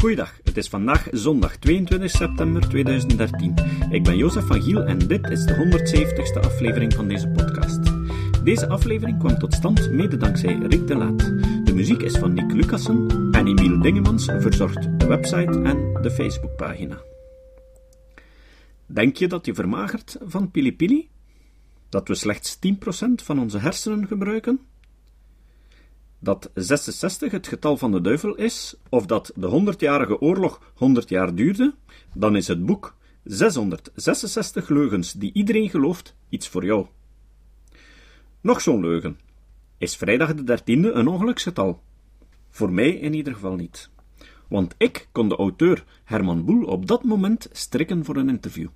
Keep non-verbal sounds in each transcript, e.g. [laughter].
Goeiedag, het is vandaag zondag 22 september 2013. Ik ben Jozef van Giel en dit is de 170ste aflevering van deze podcast. Deze aflevering kwam tot stand mede dankzij Rick de Laat. De muziek is van Nick Lucassen en Emiel Dingemans verzorgt de website en de Facebookpagina. Denk je dat je vermagert van pili pili? Dat we slechts 10% van onze hersenen gebruiken? Dat 66 het getal van de duivel is, of dat de 100-jarige oorlog 100 jaar duurde, dan is het boek 666 leugens die iedereen gelooft iets voor jou. Nog zo'n leugen. Is vrijdag de 13e een ongeluksgetal? Voor mij in ieder geval niet. Want ik kon de auteur Herman Boel op dat moment strikken voor een interview.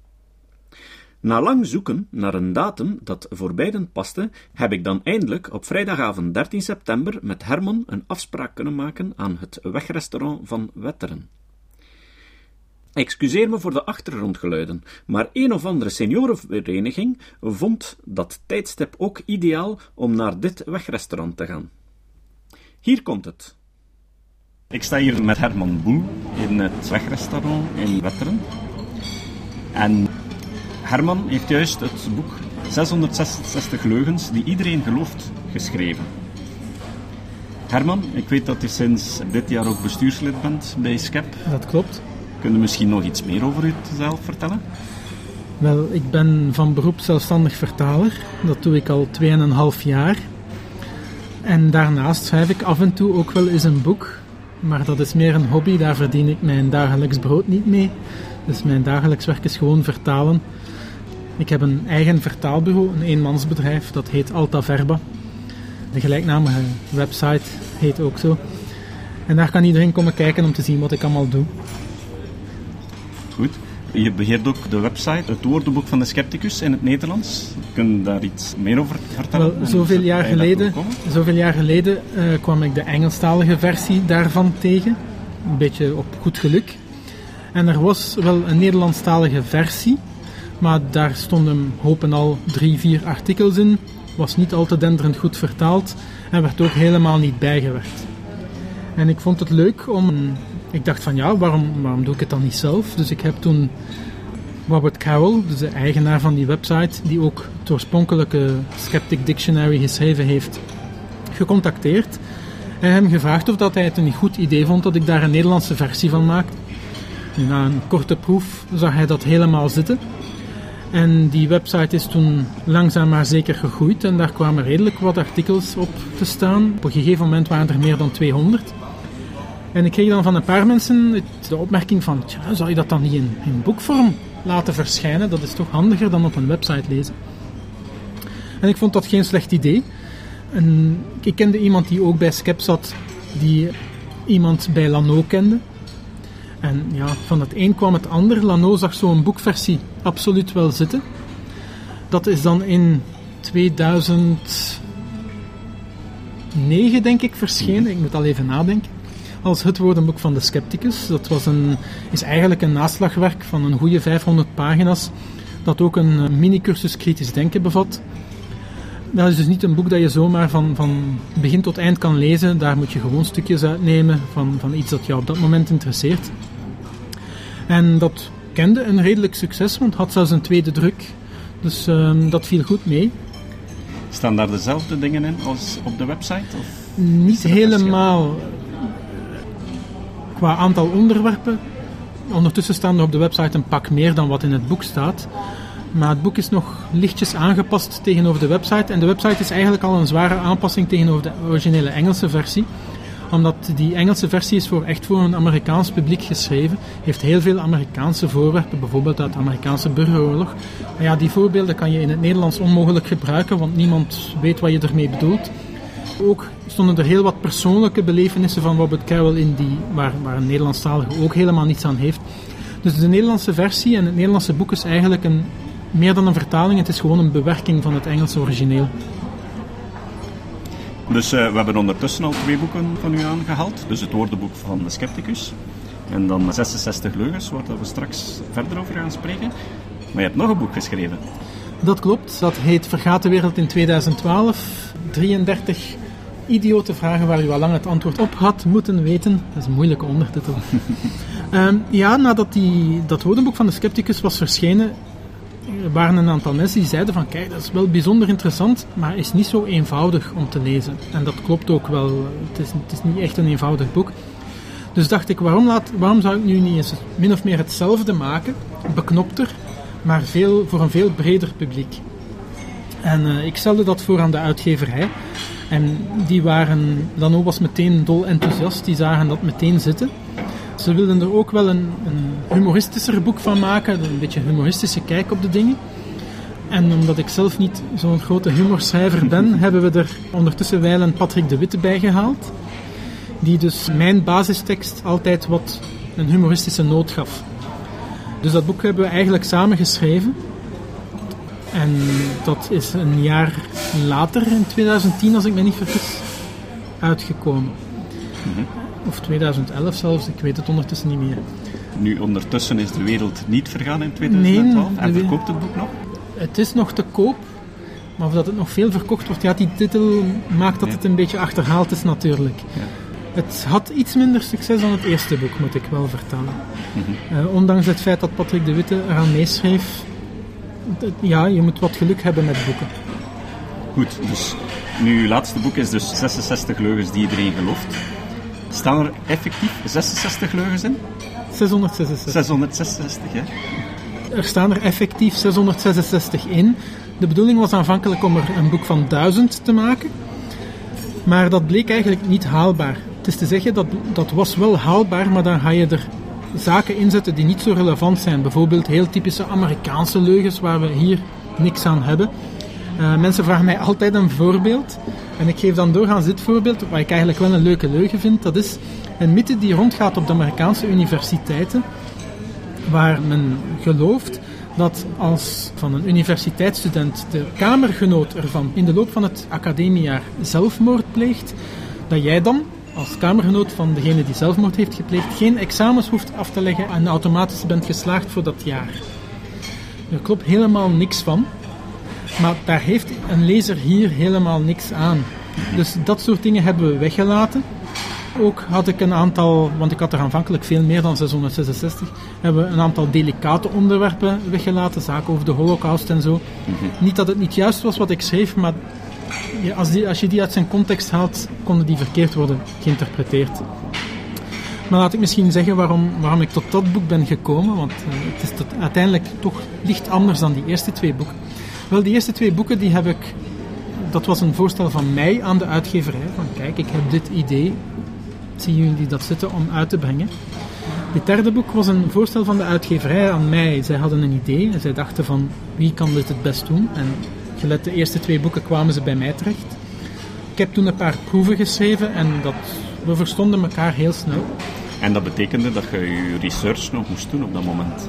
Na lang zoeken naar een datum dat voor beiden paste, heb ik dan eindelijk op vrijdagavond 13 september met Herman een afspraak kunnen maken aan het wegrestaurant van Wetteren. Excuseer me voor de achtergrondgeluiden, maar een of andere seniorenvereniging vond dat tijdstip ook ideaal om naar dit wegrestaurant te gaan. Hier komt het. Ik sta hier met Herman Boel in het wegrestaurant in Wetteren. En Herman heeft juist het boek 666 leugens die iedereen gelooft geschreven. Herman, ik weet dat je sinds dit jaar ook bestuurslid bent bij SCEP. Dat klopt. Kun je misschien nog iets meer over jezelf vertellen? Wel, ik ben van beroep zelfstandig vertaler. Dat doe ik al 2,5 jaar. En daarnaast schrijf ik af en toe ook wel eens een boek. Maar dat is meer een hobby, daar verdien ik mijn dagelijks brood niet mee. Dus mijn dagelijks werk is gewoon vertalen. Ik heb een eigen vertaalbureau, een eenmansbedrijf, dat heet Alta Verba. De gelijknamige website heet ook zo. En daar kan iedereen komen kijken om te zien wat ik allemaal doe. Goed. Je beheert ook de website, het woordenboek van de scepticus in het Nederlands. Kun je daar iets meer over vertellen? Wel, zoveel jaar geleden, zoveel jaar geleden uh, kwam ik de Engelstalige versie daarvan tegen. Een beetje op goed geluk. En er was wel een Nederlandstalige versie, maar daar stonden hopen al drie, vier artikels in. Was niet al te denderend goed vertaald en werd ook helemaal niet bijgewerkt. En ik vond het leuk om. Ik dacht van ja, waarom, waarom doe ik het dan niet zelf? Dus ik heb toen Robert Carroll, dus de eigenaar van die website, die ook het oorspronkelijke Skeptic Dictionary geschreven heeft, gecontacteerd. En hem gevraagd of dat hij het een goed idee vond dat ik daar een Nederlandse versie van maakte. Na een korte proef zag hij dat helemaal zitten. En die website is toen langzaam maar zeker gegroeid en daar kwamen redelijk wat artikels op te staan. Op een gegeven moment waren er meer dan 200. En ik kreeg dan van een paar mensen de opmerking van, tja, zou je dat dan niet in, in boekvorm laten verschijnen? Dat is toch handiger dan op een website lezen. En ik vond dat geen slecht idee. En ik kende iemand die ook bij Skep zat, die iemand bij Lano kende. En ja, van het een kwam het ander. Lano zag zo'n boekversie absoluut wel zitten. Dat is dan in 2009, denk ik, verschenen. Ik moet al even nadenken. Als het woordenboek van de scepticus. Dat was een, is eigenlijk een naslagwerk van een goede 500 pagina's. Dat ook een mini-cursus kritisch denken bevat. Dat is dus niet een boek dat je zomaar van, van begin tot eind kan lezen. Daar moet je gewoon stukjes uitnemen van, van iets dat jou op dat moment interesseert. En dat kende een redelijk succes, want had zelfs een tweede druk. Dus um, dat viel goed mee. Staan daar dezelfde dingen in als op de website? Of Niet helemaal qua aantal onderwerpen. Ondertussen staan er op de website een pak meer dan wat in het boek staat. Maar het boek is nog lichtjes aangepast tegenover de website. En de website is eigenlijk al een zware aanpassing tegenover de originele Engelse versie omdat die Engelse versie is voor echt voor een Amerikaans publiek geschreven. Heeft heel veel Amerikaanse voorwerpen, bijvoorbeeld uit de Amerikaanse burgeroorlog. Maar ja, die voorbeelden kan je in het Nederlands onmogelijk gebruiken, want niemand weet wat je ermee bedoelt. Ook stonden er heel wat persoonlijke belevenissen van Robert Carroll in, die, waar, waar een Nederlandstalige ook helemaal niets aan heeft. Dus de Nederlandse versie en het Nederlandse boek is eigenlijk een, meer dan een vertaling, het is gewoon een bewerking van het Engelse origineel. Dus uh, we hebben ondertussen al twee boeken van u aangehaald. Dus het woordenboek van de scepticus. En dan 66 leugens, waar we straks verder over gaan spreken. Maar je hebt nog een boek geschreven. Dat klopt. Dat heet Vergaat de wereld in 2012. 33 idiote vragen waar u al lang het antwoord op had moeten weten. Dat is een moeilijke ondertitel. [laughs] Ehm, ja, nadat die, dat woordenboek van de scepticus was verschenen, er waren een aantal mensen die zeiden van kijk, dat is wel bijzonder interessant, maar is niet zo eenvoudig om te lezen. En dat klopt ook wel. Het is, het is niet echt een eenvoudig boek. Dus dacht ik, waarom, laat, waarom zou ik nu niet eens min of meer hetzelfde maken, beknopter, maar veel, voor een veel breder publiek. En uh, ik stelde dat voor aan de uitgeverij. En die waren, Lano was meteen dol enthousiast, die zagen dat meteen zitten. Ze wilden er ook wel een, een humoristischer boek van maken, een beetje humoristische kijk op de dingen. En omdat ik zelf niet zo'n grote humorschrijver ben, [laughs] hebben we er ondertussen wijlen Patrick de Witte bij gehaald. Die dus mijn basistekst altijd wat een humoristische noot gaf. Dus dat boek hebben we eigenlijk samen geschreven. En dat is een jaar later, in 2010 als ik me niet vergis, uitgekomen. Of 2011 zelfs, ik weet het ondertussen niet meer. Nu, ondertussen is de wereld niet vergaan in 2012 nee, en verkoopt het boek nog? Het is nog te koop, maar of dat het nog veel verkocht wordt, ja, die titel maakt dat het een beetje achterhaald is natuurlijk. Ja. Het had iets minder succes dan het eerste boek, moet ik wel vertellen. Mhm. uh, ondanks het feit dat Patrick de Witte eraan meeschreef, ja, je moet wat geluk hebben met boeken. Goed, dus nu, uw laatste boek is dus 66 leugens die iedereen gelooft. Staan er effectief 66 leugens in? 666. 666, ja. Er staan er effectief 666 in. De bedoeling was aanvankelijk om er een boek van 1000 te maken. Maar dat bleek eigenlijk niet haalbaar. Het is te zeggen, dat, dat was wel haalbaar, maar dan ga je er zaken inzetten die niet zo relevant zijn. Bijvoorbeeld heel typische Amerikaanse leugens waar we hier niks aan hebben. Uh, mensen vragen mij altijd een voorbeeld. En ik geef dan doorgaans dit voorbeeld, wat ik eigenlijk wel een leuke leugen vind. Dat is een mythe die rondgaat op de Amerikaanse universiteiten. Waar men gelooft dat als van een universiteitsstudent de kamergenoot ervan in de loop van het academiejaar zelfmoord pleegt, dat jij dan als kamergenoot van degene die zelfmoord heeft gepleegd geen examens hoeft af te leggen en automatisch bent geslaagd voor dat jaar. Er klopt helemaal niks van. Maar daar heeft een lezer hier helemaal niks aan. Dus dat soort dingen hebben we weggelaten. Ook had ik een aantal, want ik had er aanvankelijk veel meer dan 666, hebben we een aantal delicate onderwerpen weggelaten, zaken over de holocaust en zo. Niet dat het niet juist was wat ik schreef, maar als, die, als je die uit zijn context haalt, konden die verkeerd worden geïnterpreteerd. Maar laat ik misschien zeggen waarom, waarom ik tot dat boek ben gekomen, want uh, het is tot, uiteindelijk toch licht anders dan die eerste twee boeken. Wel, die eerste twee boeken die heb ik. Dat was een voorstel van mij aan de uitgeverij. Van kijk, ik heb dit idee. Zien jullie dat zitten om uit te brengen? Het derde boek was een voorstel van de uitgeverij aan mij. Zij hadden een idee en zij dachten van wie kan dit het best doen? En gelet de eerste twee boeken kwamen ze bij mij terecht. Ik heb toen een paar proeven geschreven en dat, we verstonden elkaar heel snel. En dat betekende dat je je research nog moest doen op dat moment?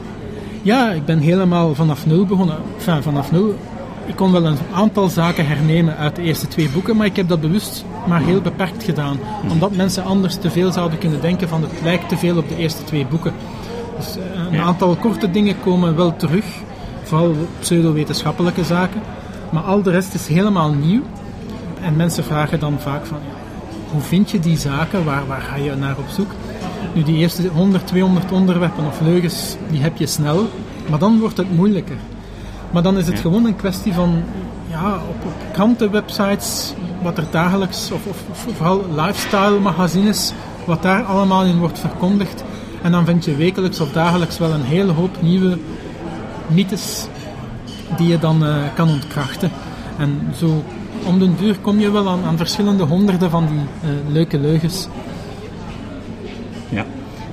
Ja, ik ben helemaal vanaf nul begonnen. Enfin, vanaf nul. Ik kon wel een aantal zaken hernemen uit de eerste twee boeken, maar ik heb dat bewust maar heel beperkt gedaan. Omdat mensen anders te veel zouden kunnen denken van het lijkt te veel op de eerste twee boeken. Dus eh, een aantal korte dingen komen wel terug, vooral pseudo-wetenschappelijke zaken. Maar al de rest is helemaal nieuw. En mensen vragen dan vaak van, hoe vind je die zaken? Waar, waar ga je naar op zoek? Nu, die eerste 100, 200 onderwerpen of leugens, die heb je snel, maar dan wordt het moeilijker. Maar dan is het gewoon een kwestie van, ja, op, op krantenwebsites, wat er dagelijks, of, of, vooral lifestyle magazines, wat daar allemaal in wordt verkondigd. En dan vind je wekelijks of dagelijks wel een hele hoop nieuwe mythes die je dan uh, kan ontkrachten. En zo om den duur kom je wel aan, aan verschillende honderden van die uh, leuke leugens.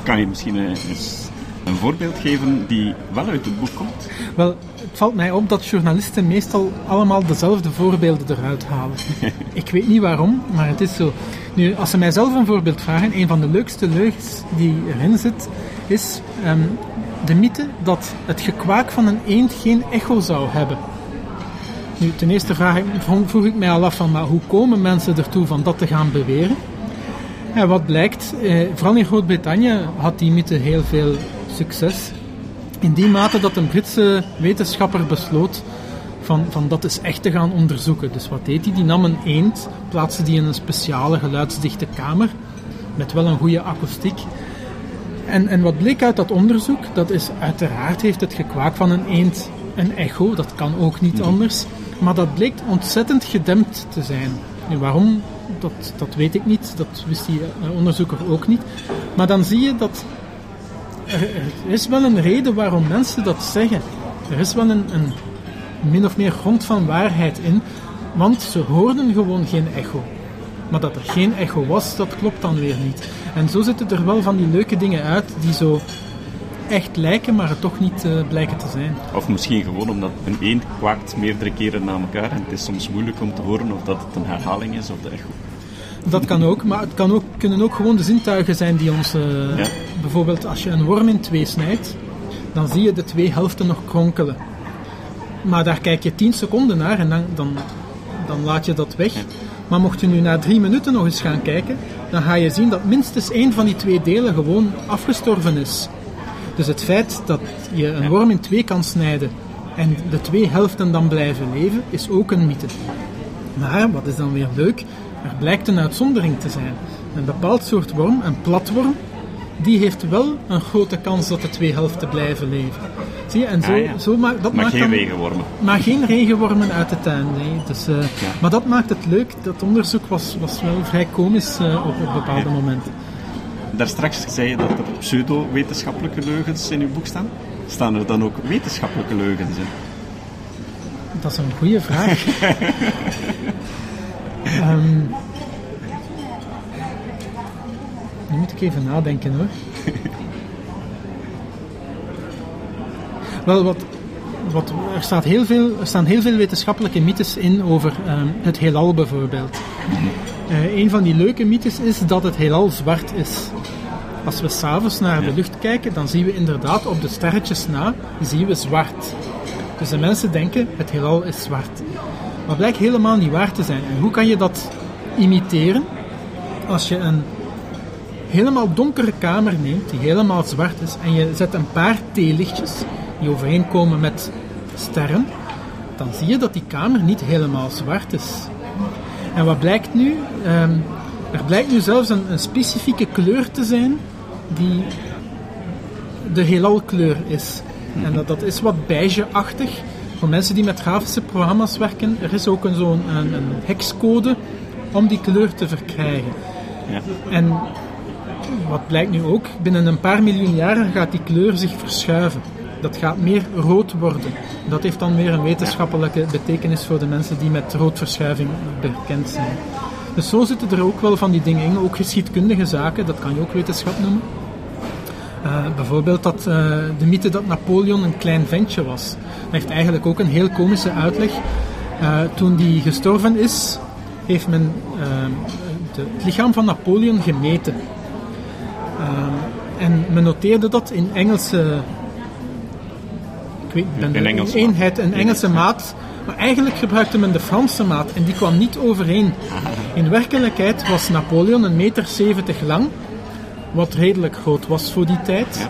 Kan je misschien eh, eens een voorbeeld geven die wel uit het boek komt? Wel, het valt mij op dat journalisten meestal allemaal dezelfde voorbeelden eruit halen. [laughs] ik weet niet waarom, maar het is zo. Nu, als ze mij zelf een voorbeeld vragen, een van de leukste leugens die erin zit, is um, de mythe dat het gekwaak van een eend geen echo zou hebben. Nu, ten eerste vraag ik, vroeg ik mij al af van, maar hoe komen mensen ertoe van dat te gaan beweren? En wat blijkt, eh, vooral in Groot-Brittannië had die mythe heel veel succes. In die mate dat een Britse wetenschapper besloot van, van dat is echt te gaan onderzoeken. Dus wat deed hij? Die nam een eend, plaatste die in een speciale geluidsdichte kamer met wel een goede akoestiek. En, en wat bleek uit dat onderzoek, dat is uiteraard heeft het gekwaak van een eend een echo, dat kan ook niet Mhm. anders. Maar dat bleek ontzettend gedempt te zijn. Waarom, dat, dat weet ik niet, dat wist die eh, onderzoeker ook niet. Maar dan zie je dat er, is wel een reden waarom mensen dat zeggen. Er is wel een, een min of meer grond van waarheid in, want ze hoorden gewoon geen echo. Maar dat er geen echo was, dat klopt dan weer niet. En zo zitten er wel van die leuke dingen uit die zo echt lijken, maar het toch niet eh, blijken te zijn. Of misschien gewoon omdat een eend kwaakt meerdere keren na elkaar en het is soms moeilijk om te horen of dat het een herhaling is of de echo. Dat kan ook, maar het kan ook, kunnen ook gewoon de zintuigen zijn die ons... eh, Ja. Bijvoorbeeld als je een worm in twee snijdt, dan zie je de twee helften nog kronkelen. Maar daar kijk je 10 seconden naar en dan, dan, dan laat je dat weg. Maar mocht je nu na drie minuten nog eens gaan kijken, dan ga je zien dat minstens één van die twee delen gewoon afgestorven is. Dus het feit dat je een worm in twee kan snijden en de twee helften dan blijven leven, is ook een mythe. Maar, wat is dan weer leuk, er blijkt een uitzondering te zijn. Een bepaald soort worm, een platworm, die heeft wel een grote kans dat de twee helften blijven leven. Zie je, en zo, Ah, ja. zo maakt, dat Maar maakt geen dan, regenwormen. maar geen regenwormen uit de tuin, nee. Dus, eh, Maar dat maakt het leuk. Dat onderzoek was, was wel vrij komisch eh, op, op bepaalde momenten. Daar straks zei je dat er pseudo-wetenschappelijke leugens in uw boek staan. Staan er dan ook wetenschappelijke leugens in? Dat is een goede vraag. [laughs] Ehm, nu moet ik even nadenken hoor. Wel, wat, wat, er, staat heel veel, er staan heel veel wetenschappelijke mythes in over ehm, het heelal bijvoorbeeld. Eh, een van die leuke mythes is dat het heelal zwart is. Als we s'avonds naar de lucht kijken, dan zien we inderdaad op de sterretjes na, zien we zwart. Dus de mensen denken, het heelal is zwart. Maar blijkt helemaal niet waar te zijn. En hoe kan je dat imiteren? Als je een helemaal donkere kamer neemt, die helemaal zwart is, en je zet een paar theelichtjes die overeenkomen met sterren, dan zie je dat die kamer niet helemaal zwart is. En wat blijkt nu? Ehm, er blijkt nu zelfs een, een specifieke kleur te zijn die de heelalkleur is. En dat, dat is wat beige-achtig. Voor mensen die met grafische programma's werken, er is ook een, zo'n een, een hekscode om die kleur te verkrijgen. Ja. En wat blijkt nu ook, binnen een paar miljoen jaren gaat die kleur zich verschuiven. Dat gaat meer rood worden. Dat heeft dan weer een wetenschappelijke betekenis voor de mensen die met roodverschuiving bekend zijn. Dus zo zitten er ook wel van die dingen in, ook geschiedkundige zaken, dat kan je ook wetenschap noemen. Eh, bijvoorbeeld dat, eh, de mythe dat Napoleon een klein ventje was. Dat heeft eigenlijk ook een heel komische uitleg. Eh, toen die gestorven is, heeft men de- het lichaam van Napoleon gemeten. En men noteerde dat in Engelse. Ik weet, ik ben In de Engelse eenheid, een. Engelse maat. Maar eigenlijk gebruikte men de Franse maat en die kwam niet overeen. In werkelijkheid was Napoleon een meter 70 lang, wat redelijk groot was voor die tijd.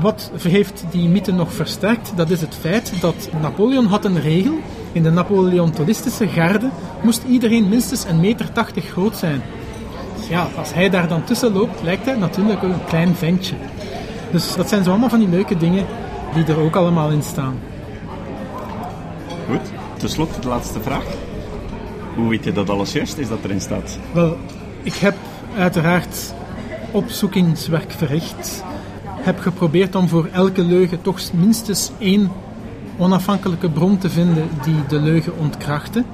Wat heeft die mythe nog versterkt? Dat is het feit dat Napoleon had een regel. In de Napoleontonistische garde moest iedereen minstens een meter 80 groot zijn. Dus ja, als hij daar dan tussen loopt, lijkt hij natuurlijk ook een klein ventje. Dus dat zijn zo allemaal van die leuke dingen die er ook allemaal in staan. Goed. Ten slotte de laatste vraag. Hoe weet je dat alles juist is dat erin staat? Wel, ik heb uiteraard opzoekingswerk verricht. Heb geprobeerd om voor elke leugen toch minstens één onafhankelijke bron te vinden die de leugen ontkrachtte.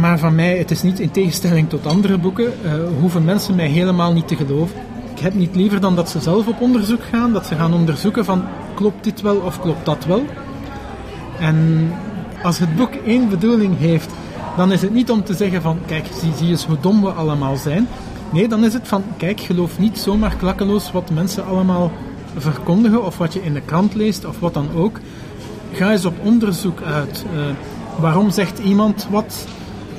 Maar van mij, het is niet in tegenstelling tot andere boeken, eh, hoeven mensen mij helemaal niet te geloven. Ik heb niet liever dan dat ze zelf op onderzoek gaan, dat ze gaan onderzoeken van klopt dit wel of klopt dat wel. En als het boek één bedoeling heeft, dan is het niet om te zeggen van kijk, zie, zie eens hoe dom we allemaal zijn. Nee, dan is het van kijk, geloof niet zomaar klakkeloos wat mensen allemaal verkondigen of wat je in de krant leest of wat dan ook. Ga eens op onderzoek uit. Eh, waarom zegt iemand wat?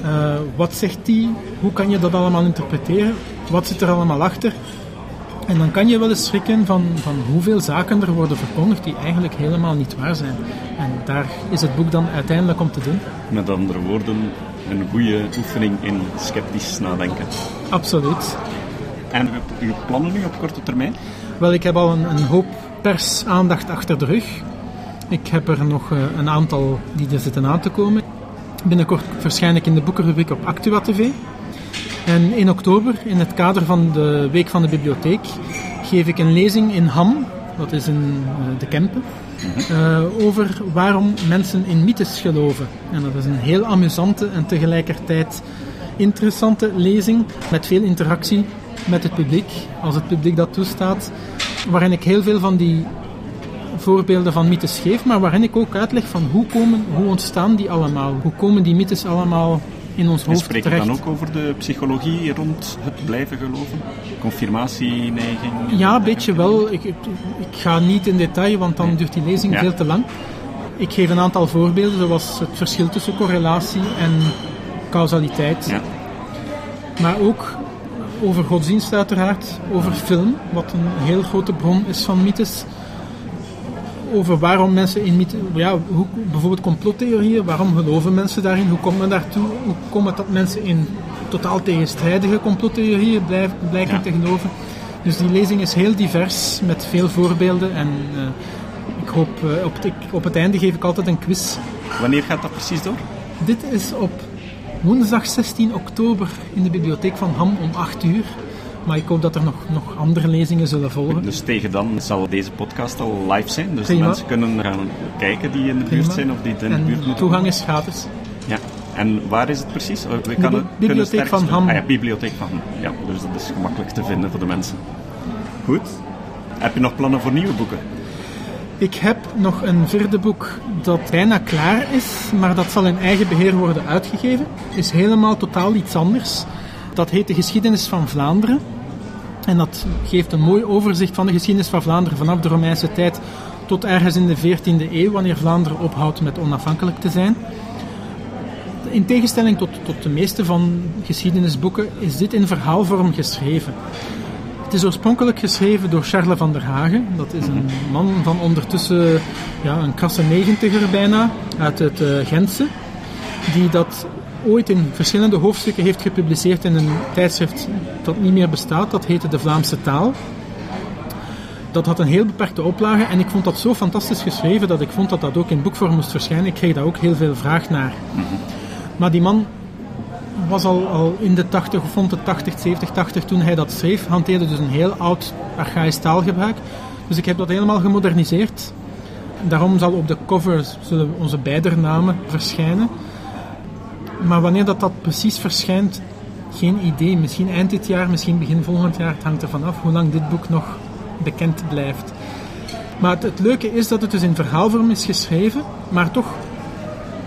Eh, wat zegt die? Hoe kan je dat allemaal interpreteren? Wat zit er allemaal achter? En dan kan je wel eens schrikken van, van hoeveel zaken er worden verkondigd die eigenlijk helemaal niet waar zijn. En daar is het boek dan uiteindelijk om te doen. Met andere woorden, een goede oefening in sceptisch nadenken. Absoluut. En uw plannen nu op korte termijn? Wel, ik heb al een, een hoop persaandacht achter de rug. Ik heb er nog eh, een aantal die er zitten aan te komen. Binnenkort verschijn ik in de boekenrubriek op Actua TV. En in oktober, in het kader van de Week van de Bibliotheek, geef ik een lezing in Ham, dat is in uh, de Kempen, uh, over waarom mensen in mythes geloven. En dat is een heel amusante en tegelijkertijd interessante lezing met veel interactie met het publiek, als het publiek dat toestaat, waarin ik heel veel van die voorbeelden van mythes geef, maar waarin ik ook uitleg van hoe, komen, hoe ontstaan die allemaal, hoe komen die mythes allemaal in ons hoofd spreek je dan ook over de psychologie rond het blijven geloven? Confirmatieneiging? Ja, een beetje wel. Ik, ik, ik, ga niet in detail, want dan duurt die lezing Ja. veel te lang. Ik geef een aantal voorbeelden, zoals het verschil tussen correlatie en causaliteit. Ja. Maar ook over godsdienst uiteraard, over film, wat een heel grote bron is van mythes. Over waarom mensen in ja, hoe, bijvoorbeeld complottheorieën, waarom geloven mensen daarin, hoe komt men daartoe, hoe komt het dat mensen in totaal tegenstrijdige complottheorieën blijf, blijken Ja. te geloven. Dus die lezing is heel divers, met veel voorbeelden en eh, ik hoop, eh, op, het, ik- op het einde geef ik altijd een quiz. Wanneer gaat dat precies door? Dit is op woensdag 16 oktober in de bibliotheek van Ham om 8 uur. Maar ik hoop dat er nog, nog andere lezingen zullen volgen. Dus tegen dan zal deze podcast al live zijn. Dus de Prima. mensen kunnen gaan kijken die in de buurt Prima. zijn of die in de buurt En moeten. toegang is gratis. Ja. En waar is het precies? We kunnen, kunnen Bibliotheek van. Ham. Ah ja, Bibliotheek van Ham. Ja, dus dat is gemakkelijk te vinden voor de mensen. Goed. Heb je nog plannen voor nieuwe boeken? Ik heb nog een vierde boek dat bijna klaar is, maar dat zal in eigen beheer worden uitgegeven. Is helemaal totaal iets anders. Dat heet De Geschiedenis van Vlaanderen. En dat geeft een mooi overzicht van de geschiedenis van Vlaanderen vanaf de Romeinse tijd tot ergens in de 14e eeuw, wanneer Vlaanderen ophoudt met onafhankelijk te zijn. In tegenstelling tot, tot de meeste van geschiedenisboeken is dit in verhaalvorm geschreven. Het is oorspronkelijk geschreven door Charles van der Hagen. Dat is een man van ondertussen ja, een krasse negentiger bijna, uit het eh, Gentse. Die dat ooit in verschillende hoofdstukken heeft gepubliceerd in een tijdschrift dat niet meer bestaat. Dat heette De Vlaamse Taal. Dat had een heel beperkte oplage en ik vond dat zo fantastisch geschreven dat ik vond dat dat ook in boekvorm moest verschijnen. Ik kreeg daar ook heel veel vraag naar. Maar die man was al, al in de 80, of de 80, 70, 80 toen hij dat schreef, hanteerde dus een heel oud archaïsch taalgebruik. Dus ik heb dat helemaal gemoderniseerd. Daarom zal op de cover onze beide namen verschijnen. Maar wanneer dat, dat precies verschijnt, geen idee. Misschien eind dit jaar, misschien begin volgend jaar. Het hangt ervan af hoe lang dit boek nog bekend blijft. Maar het, leuke is dat het dus in verhaalvorm is geschreven, maar toch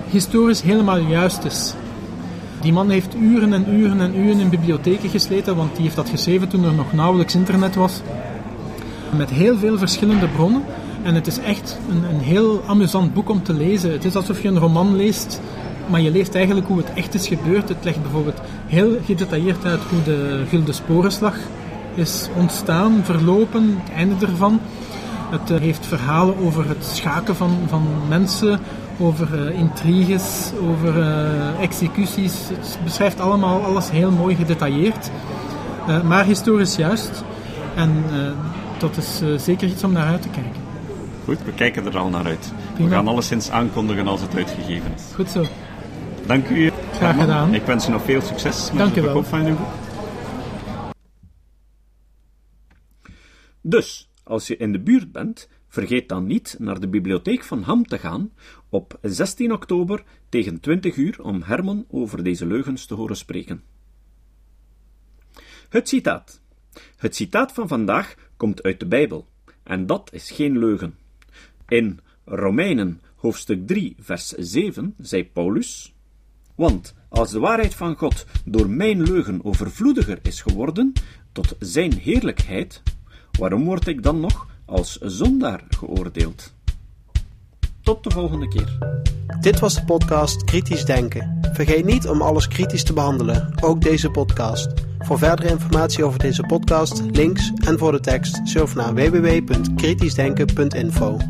historisch helemaal juist is. Die man heeft uren en uren en uren in bibliotheken gesleten, want die heeft dat geschreven toen er nog nauwelijks internet was. Met heel veel verschillende bronnen. En het is echt een, een heel amusant boek om te lezen. Het is alsof je een roman leest, maar je leest eigenlijk hoe het echt is gebeurd. Het legt bijvoorbeeld heel gedetailleerd uit hoe de Gulden Sporenslag is ontstaan, verlopen, het einde ervan. Het eh, heeft verhalen over het schaken van, van mensen, over eh, intriges, over eh, executies. Het beschrijft allemaal alles heel mooi gedetailleerd, maar historisch juist. En dat is zeker iets om naar uit te kijken. Goed, we kijken er al naar uit. We gaan alleszins aankondigen als het uitgegeven is. Goed zo. Dank u. Graag gedaan. Ik wens u nog veel succes met Dank de u wel. verkoop van uw boek. Dus, als je in de buurt bent, vergeet dan niet naar de bibliotheek van Ham te gaan op 16 oktober tegen 20 uur om Herman over deze leugens te horen spreken. Het citaat. Het citaat van vandaag komt uit de Bijbel, en dat is geen leugen. In Romeinen hoofdstuk 3, vers 7 zei Paulus: Want als de waarheid van God door mijn leugen overvloediger is geworden, tot zijn heerlijkheid, waarom word ik dan nog als zondaar geoordeeld? Tot de volgende keer. Dit was de podcast Kritisch Denken. Vergeet niet om alles kritisch te behandelen, ook deze podcast. Voor verdere informatie over deze podcast, links en voor de tekst, surf naar www.kritischdenken.info.